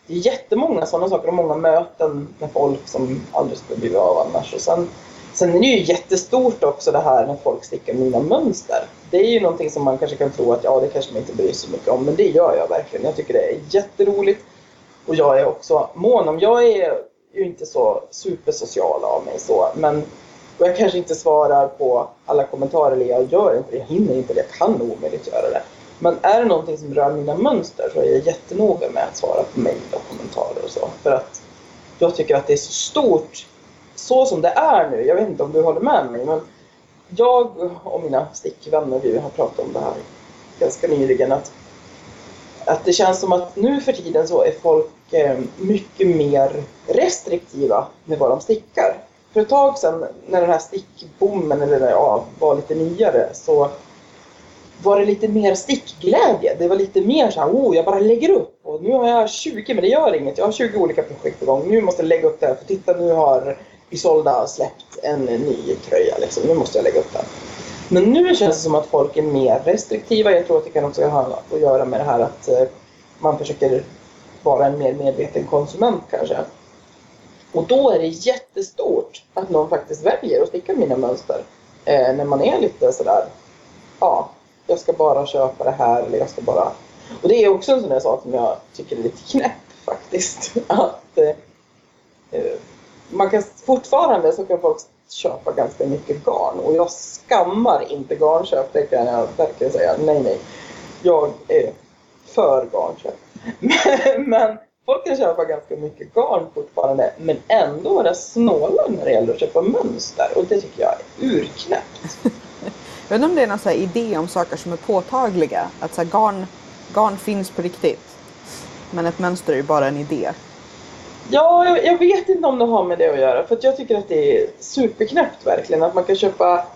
det är jättemånga sådana saker och många möten med folk som aldrig skulle bli av annars. Och sen, sen är det ju jättestort också det här när folk stickar mina mönster. Det är ju någonting som man kanske kan tro att ja, det kanske man inte bryr sig så mycket om, men det gör jag verkligen. Jag tycker det är jätteroligt. Och jag är också mån om, jag är ju inte så supersocial av mig så, men och jag kanske inte svarar på alla kommentarer, eller jag gör inte det, jag hinner inte det, jag kan omöjligt göra det. Men är det någonting som rör mina mönster så är jag jättenoga med att svara på mejl och kommentarer och så. För att jag tycker att det är så stort, så som det är nu. Jag vet inte om du håller med mig, men jag och mina stickvänner, vi har pratat om det här ganska nyligen, att, att det känns som att nu för tiden så är folk eh, mycket mer restriktiva med vad de stickar. För ett tag sedan när den här stickbommen eller ja, var lite nyare så var det lite mer stickglädje. Det var lite mer så här, oh, jag bara lägger upp och nu har jag 20, men det gör inget. Jag har 20 olika projekt igång. Nu måste jag lägga upp det här, för titta nu har Isolda släppt en ny tröja liksom. Nu måste jag lägga upp den. Men nu känns det som att folk är mer restriktiva. Jag tror att det kan också ha att göra med det här att eh, man försöker vara en mer medveten konsument kanske. Och då är det jättestort att någon faktiskt väljer att sticka mina mönster. Eh, när man är lite sådär, ja, jag ska bara köpa det här eller jag ska bara... Och det är också en sån där sak som jag tycker är lite knäpp faktiskt. (laughs) Att eh, man kan fortfarande så kan folk köpa ganska mycket garn och jag skammar inte garnköp, det kan jag verkligen säga. Nej, nej. Jag är för garnköp. (laughs) Men, men folk kan köpa ganska mycket garn fortfarande men ändå vara snåla när det gäller att köpa mönster och det tycker jag är urknäppt. (laughs) Jag vet om det är någon så idé om saker som är påtagliga. Att så här, garn, garn finns på riktigt. Men ett mönster är ju bara en idé. Ja, jag, jag, vet inte om det har med det att göra. För att jag tycker att det är superknäppt verkligen. Att man kan köpa,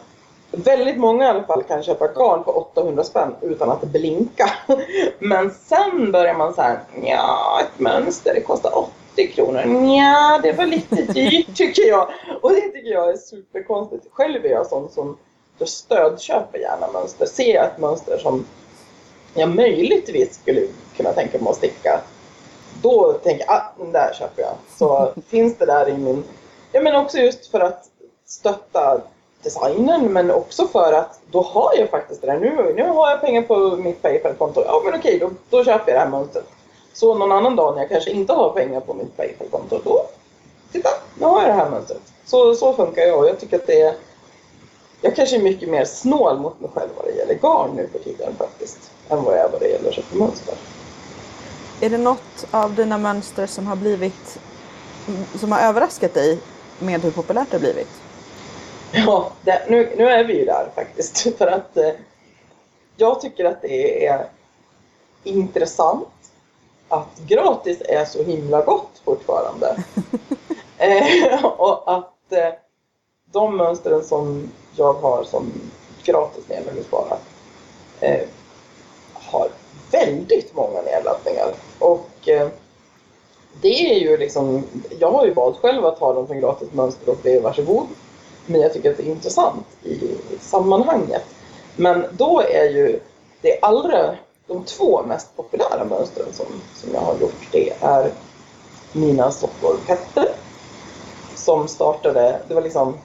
väldigt många i alla fall, kan köpa garn på 800 spänn utan att blinka. (laughs) Men sen börjar man så här, ja, ett mönster det kostar 80 kronor. Ja, det var lite dyrt (laughs) tycker jag. Och det tycker jag är superkonstigt. Själv är jag sån som jag stödköper gärna mönster. Ser jag ett mönster som jag möjligtvis skulle kunna tänka mig att sticka, då tänker jag att ah, den där köper jag. Så (laughs) finns det där i min... Ja men också just för att stötta designen men också för att då har jag faktiskt det där. Nu, nu har jag pengar på mitt Paypal-konto. Ja men okej, då, då köper jag det här mönstret. Så någon annan dag när jag kanske inte har pengar på mitt Paypal-konto, då titta, nu har jag det här mönstret. Så, så funkar jag och jag tycker att det är jag kanske är mycket mer snål mot mig själv vad det gäller garn nu för tiden faktiskt. Än vad jag är vad det gäller att köpa mönster. Är det något av dina mönster som har blivit som har överraskat dig med hur populärt det har blivit? Ja, det, nu, nu är vi ju där faktiskt. (laughs) För att eh, jag tycker att det är intressant att gratis är så himla gott fortfarande. (laughs) eh, (laughs) och att eh, de mönstren som jag har som gratis nedladdningsbara eh, har väldigt många nedladdningar. Och eh, det är ju liksom, jag har ju valt själv att ha dem som gratis mönster och det är varsågod. Men jag tycker att det är intressant i sammanhanget. Men då är ju det allra, de två mest populära mönstren som, som jag har gjort, det är mina sockor Petter. Som startade, det var liksom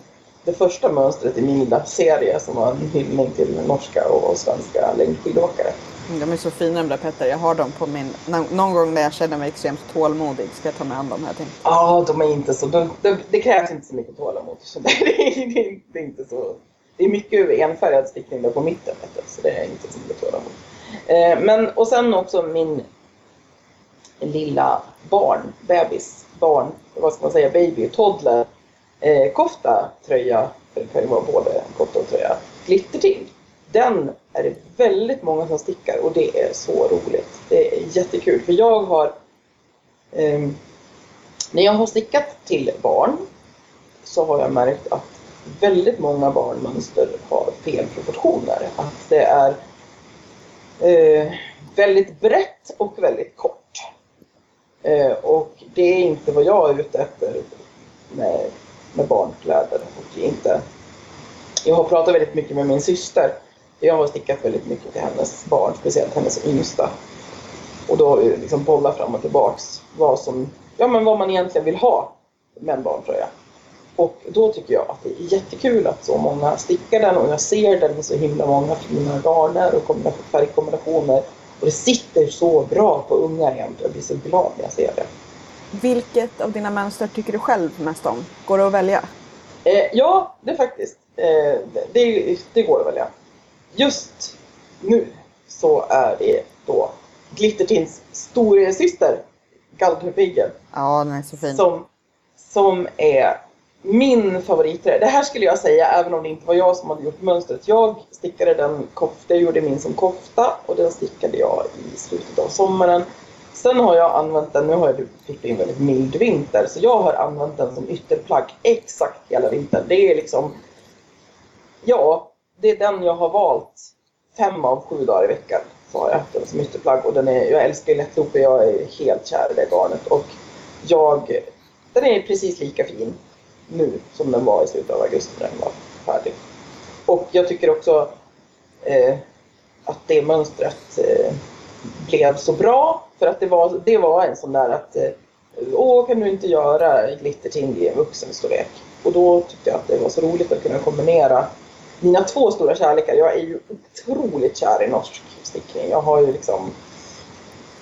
det första mönstret i min lilla serie som var en hyllning till norska och svenska längdskidåkare. Mm, de är så fina de där Petter. Jag har dem på min... Någon gång när jag känner mig extremt tålmodig ska jag ta mig an dem här. Ja, de är inte så... De, de, det krävs inte så mycket tålamod. Så det, (laughs) är, det, är inte så... Det är mycket enfärgad stickning där på mitten, Petter, så det är inte så mycket tålamod. Eh, men, och sen också min lilla barn, bebis, barn, vad ska man säga, baby, toddler, eh, kofta, tröja, det kan ju vara både kofta och tröja, glitterting. Den är det väldigt många som stickar och det är så roligt. Det är jättekul för jag har eh, när jag har stickat till barn så har jag märkt att väldigt många barnmönster har fel proportioner. Att det är eh, väldigt brett och väldigt kort. Eh, och det är inte vad jag är ute efter med, med barnkläder. Och inte, jag har pratat väldigt mycket med min syster jag har stickat väldigt mycket till hennes barn, speciellt hennes yngsta. Och då har vi liksom bollat fram och tillbaks vad, som, ja, men vad man egentligen vill ha med en barntröja. Och då tycker jag att det är jättekul att så många stickar den och jag ser den i så himla många fina garner och färgkombinationer. Och det sitter så bra på ungar jämt. Jag blir så glad när jag ser det. Vilket av dina mönster tycker du själv mest om? Går det att välja? Eh, ja, det faktiskt. Eh, det, det, går att välja just nu så är det då Glittertins storasyster Galdhöpiggen. Ja, den är så fin. Som, som är min favorittröja. Det här skulle jag säga även om det inte var jag som hade gjort mönstret. Jag stickade den kofta, jag gjorde min som kofta och den stickade jag i slutet av sommaren. Sen har jag använt den, nu har jag fick en väldigt mild vinter, så jag har använt den som ytterplagg exakt hela vintern. Det är liksom, ja, det är den jag har valt fem av sju dagar i veckan. Så har jag den som ytterplagg och den är, jag älskar lättloopig, jag är helt kär i det garnet. Och jag, den är precis lika fin nu som den var i slutet av augusti när den var färdig. Och jag tycker också eh, att det mönstret eh, blev så bra för att det var, det var en sån där att eh, Åh, kan du inte göra glitterting i en vuxen storlek? Och då tyckte jag att det var så roligt att kunna kombinera mina två stora kärlekar. Jag är ju otroligt kär i norsk stickning. Jag har ju liksom,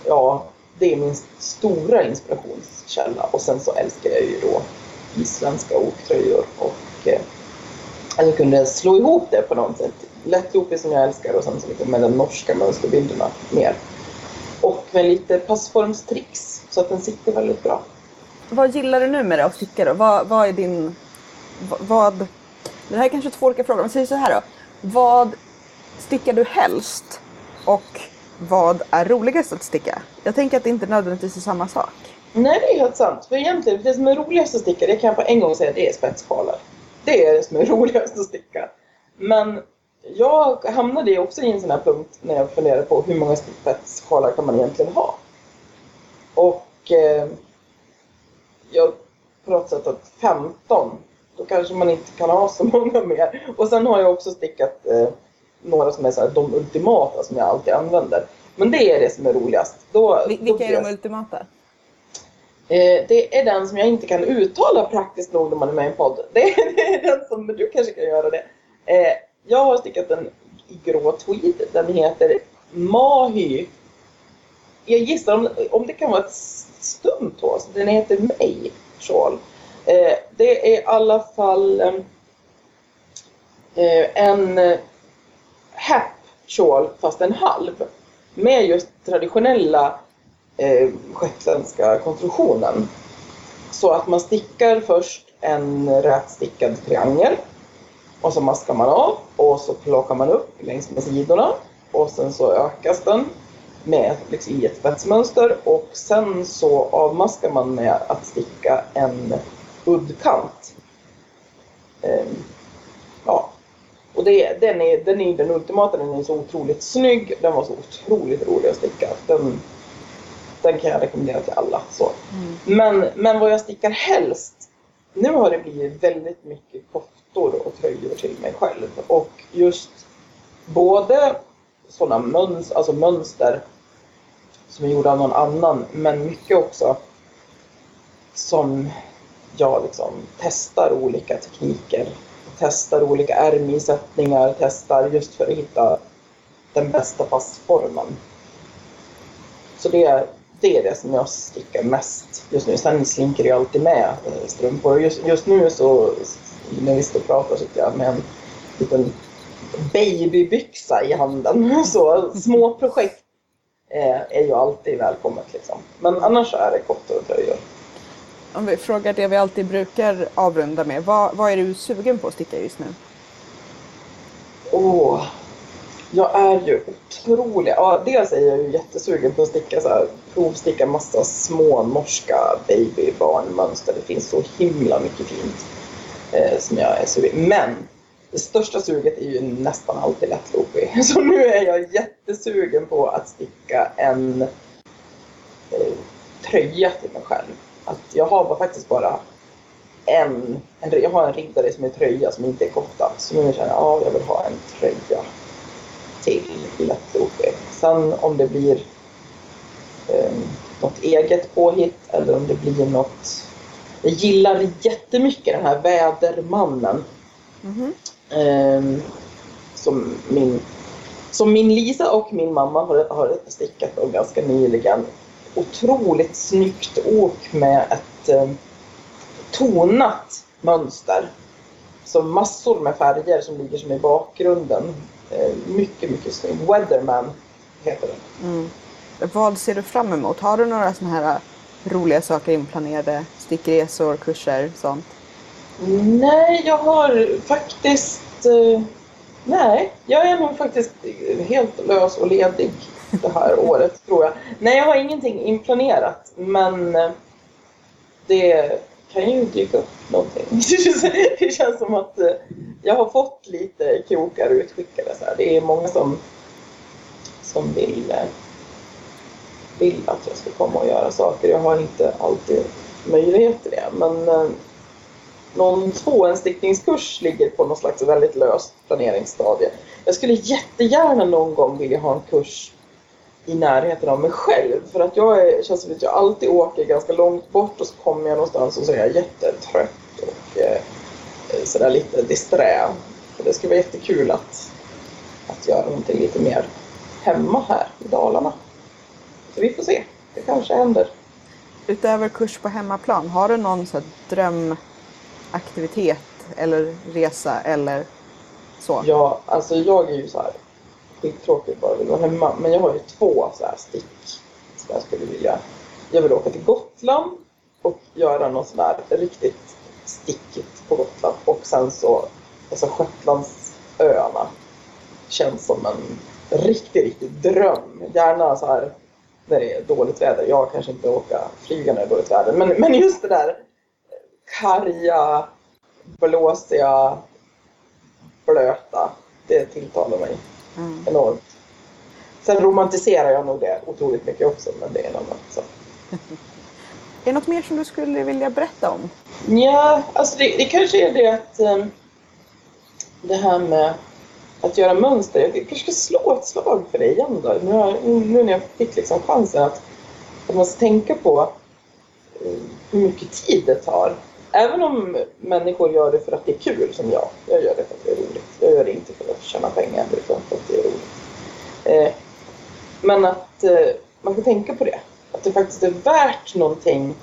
ja, det är min stora inspirationskälla. Och sen så älskar jag ju då isländska oktröjor och eh, jag kunde slå ihop det på något sätt. Lättloopig som jag älskar och sen så lite med de norska mönsterbilderna mer. Och med lite passformstricks så att den sitter väldigt bra. Vad gillar du nu med det att sticka då? Vad, vad är din... Vad det här är kanske två olika frågor. Men säg så här då. Vad stickar du helst? Och vad är roligast att sticka? Jag tänker att det inte nödvändigtvis är samma sak. Nej, det är helt sant. För egentligen, det som är roligast att sticka, det kan jag på en gång säga, det är spetssjalar. Det är det som är (laughs) roligast att sticka. Men jag hamnade också i en sån här punkt när jag funderade på hur många spetssjalar kan man egentligen ha? Och eh, jag pratat att 15 då kanske man inte kan ha så (laughs) många mer. Och sen har jag också stickat eh, några som är så här, de ultimata som jag alltid använder. Men det är det som är roligast. Då, Vil vilka är de ultimata? Eh, det är den som jag inte kan uttala praktiskt nog när man är med i en podd. (laughs) Det är, det är den som du kanske kan göra det. Eh, jag har stickat den i grå tweed. Den heter Mahy. Jag gissar om, om det kan vara ett stumt hår. Den heter May Shawl. Eh, det är i alla fall eh, eh en eh, häpp kjol, fast en halv. Med just traditionella eh, shetländska konstruktionen. Så att man stickar först en rätstickad triangel och så maskar man av och så plockar man upp längs med sidorna och sen så ökas den med liksom, i ett spetsmönster och sen så avmaskar man med att sticka en uddkant. Ehm, ja. Och det, den, är, den är den ultimata, den är så otroligt snygg, den var så otroligt rolig att sticka. Den, den kan jag rekommendera till alla. Så. Mm. Men, men vad jag stickar helst, nu har det blivit väldigt mycket koftor och tröjor till mig själv. Och just både sådana mönster, alltså mönster som är gjorda av någon annan, men mycket också som jag liksom testar olika tekniker. Testar olika ärminsättningar, testar just för att hitta den bästa passformen. Så det, det är det som jag stickar mest just nu. Sen slinker det alltid med eh, strumpor. Just, just nu så, när vi står och pratar, sitter jag med en liten babybyxa i handen. (laughs) Så små projekt eh, är ju alltid välkommet liksom. Men annars är det koftor och tröjor. Om vi frågar det vi alltid brukar avrunda med. Vad, vad är du sugen på att sticka just nu? Åh, oh, jag är ju otrolig. Ja, dels är jag ju jättesugen på att sticka så här, provsticka massa små norska babybarnmönster. Det finns så himla mycket fint eh, som jag är sugen Men det största suget är ju nästan alltid lättloopig. (laughs) Så nu är jag jättesugen på att sticka en eh, tröja till mig själv. Att jag har faktiskt bara en, en, jag har en riddare som är tröja som inte är kofta. Så nu känner jag att ja, jag vill ha en tröja till lättloopig. Sen om det blir eh, något eget påhitt eller om det blir något jag gillar jättemycket den här Vädermannen. Mm -hmm. Um, som, min, som min Lisa och min mamma har, har stickat då ganska nyligen. Otroligt snyggt ok med ett um, tonat mönster. Så massor med färger som ligger som i bakgrunden. Uh, mycket, mycket snyggt. Weatherman heter den. Mm. Vad ser du fram emot? Har du några sådana här roliga saker inplanerade? Stickresor, kurser, sånt? Nej, jag har faktiskt... Eh, nej, jag är nog faktiskt helt lös och ledig det här året, tror jag. Nej, jag har ingenting inplanerat, men eh, det kan ju dyka upp någonting. (laughs) det känns som att eh, jag har fått lite krokar utskickade. Så här. Det är många som, som vill, eh, vill att jag ska komma och göra saker. Jag har inte alltid möjlighet till det, men någon tvåenstickningskurs ligger på något slags väldigt löst planeringsstadie. Jag skulle jättegärna någon gång vilja ha en kurs i närheten av mig själv. För att jag är, känns som att jag alltid åker ganska långt bort och så kommer jag någonstans och så är jag jättetrött och eh, sådär lite disträ. Så det skulle vara jättekul att, att göra någonting lite mer hemma här i Dalarna. Så vi får se. Det kanske händer. Utöver kurs på hemmaplan, har du någon så dröm aktivitet eller resa eller så? Ja, alltså jag är ju så här skittråkigt bara vill vara hemma. Men jag har ju två så här stick som jag skulle vilja. Jag vill åka till Gotland och göra något sån här riktigt stickigt på Gotland. Och sen så, alltså Shetlandsöarna känns som en riktig, riktig dröm. Gärna så här när det är dåligt väder. Jag kanske inte åka flyga när det är dåligt väder. Men, men just det där karga, blåsiga, blöta. Det tilltalar mig mm. enormt. Sen romantiserar jag nog det otroligt mycket också, men det är en annan sak. (laughs) Är det något mer som du skulle vilja berätta om? Ja, alltså det, det kanske är det att um, det här med att göra mönster. Jag kanske ska slå ett slag för det igen då. Nu, nu när jag fick liksom chansen att, att man ska tänka på um, hur mycket tid det tar Även om människor gör det för att det är kul som jag. Jag gör det för att det är roligt. Jag gör det inte för att tjäna pengar utan för att det är roligt. Eh, men att eh, man kan tänka på det. Att det faktiskt är värt någonting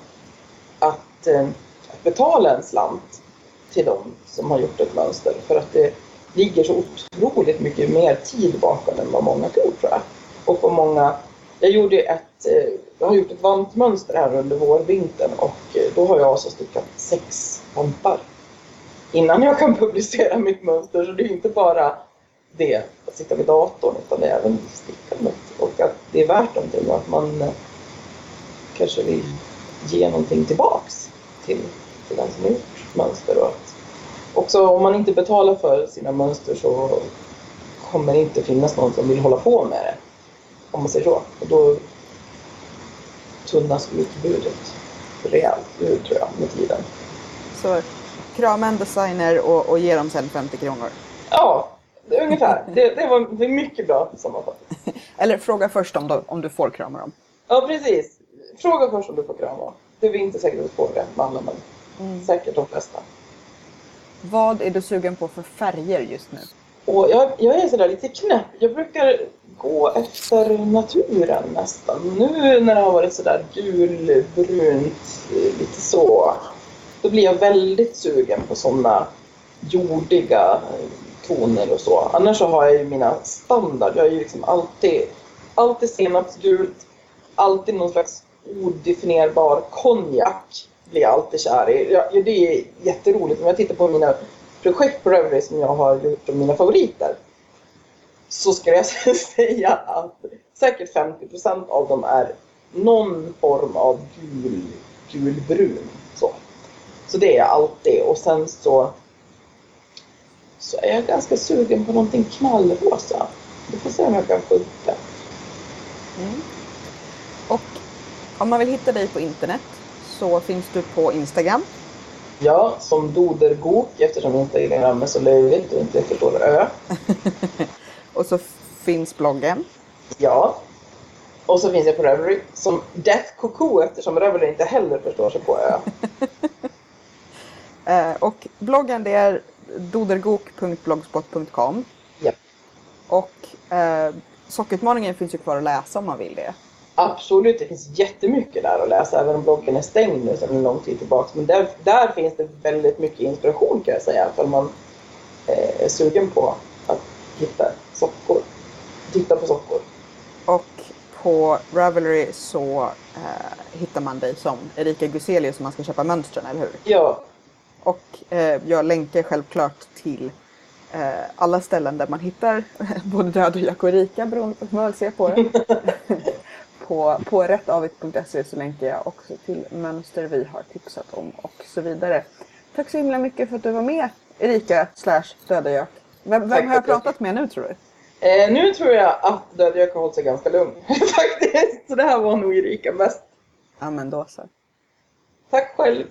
att, eh, att betala en slant till dem som har gjort ett mönster. För att det ligger så otroligt mycket mer tid bakom än vad många tror tror jag. Och vad många... Jag gjorde ett eh, jag har gjort ett vantmönster här under vårvintern och eh, då har jag alltså stickat sex vantar innan jag kan (laughs) publicera mitt mönster. Så det är inte bara det att sitta vid datorn utan det är även stickandet och att det är värt någonting och att man eh, kanske vill ge någonting tillbaks till, till den som har gjort mönster. Och att också om man inte betalar för sina mönster så kommer det inte finnas någon som vill hålla på med det. Om man säger så. Och då tunnas utbudet rejält ut tror jag med tiden. Så krama en designer och, och ge dem sen 50 kronor. Ja, ungefär. Det, det var det är mycket bra sammanfattat. (laughs) Eller fråga först om, du, om du får krama dem. Ja, precis. Fråga först om du får krama. Det är inte säkert att du får det med alla, men Mm. säkert de flesta. Vad är du sugen på för färger just nu? Och jag, jag är sådär lite knäpp. Jag brukar gå efter naturen nästan. Nu när det har varit sådär gulbrunt, eh, lite så, då blir jag väldigt sugen på sådana jordiga eh, toner och så. Annars så har jag ju mina standard. Jag är ju liksom alltid, alltid senapsgult, alltid någon slags odefinierbar konjak blir jag alltid kär i. Ja, det är jätteroligt. Om jag tittar på mina projekt på Reverie som jag har gjort av mina favoriter så skulle jag (laughs) säga att säkert 50 procent av dem är någon form av gul, gulbrun. Så. så det är jag alltid. Och sen så, så är jag ganska sugen på någonting knallrosa. Vi får se om jag kan få upp det. Mm. Och om man vill hitta dig på internet så finns du på Instagram. Ja, som Dodergok eftersom Instagram är så löjligt och inte förstår ö. (laughs) Och så finns bloggen. Ja. Och så finns jag på Reverie som Death Cuckoo eftersom Reverie inte heller förstår sig på ö. (laughs) Eh, och bloggen det är dodergok.blogspot.com. Ja. Och eh, Sockutmaningen finns ju kvar att läsa om man vill det. Absolut, det finns jättemycket där att läsa även om bloggen är stängd nu sedan en lång tid tillbaka. Men där, där finns det väldigt mycket inspiration kan jag säga ifall man eh, är sugen på att hitta sockor. Titta på sockor. Och på Ravelry så eh, hittar man dig som Erika Guselius om man ska köpa mönstren, eller hur? Ja, Och eh, jag länkar självklart till eh, alla ställen där man hittar (laughs) både Död och Jack och Erika beroende på hur man vill se på det. (laughs) på, på rättavigt.se så länkar jag också till mönster vi har tipsat om och så vidare. Tack så himla mycket för att du var med Erika slash Döda Jack. Vem, vem har jag pratat med nu tror du? eh, nu tror jag att Dödjök har hållit sig ganska lugn (laughs) faktiskt. Så det här var nog Erika mest. Ja men då så. Tack själv.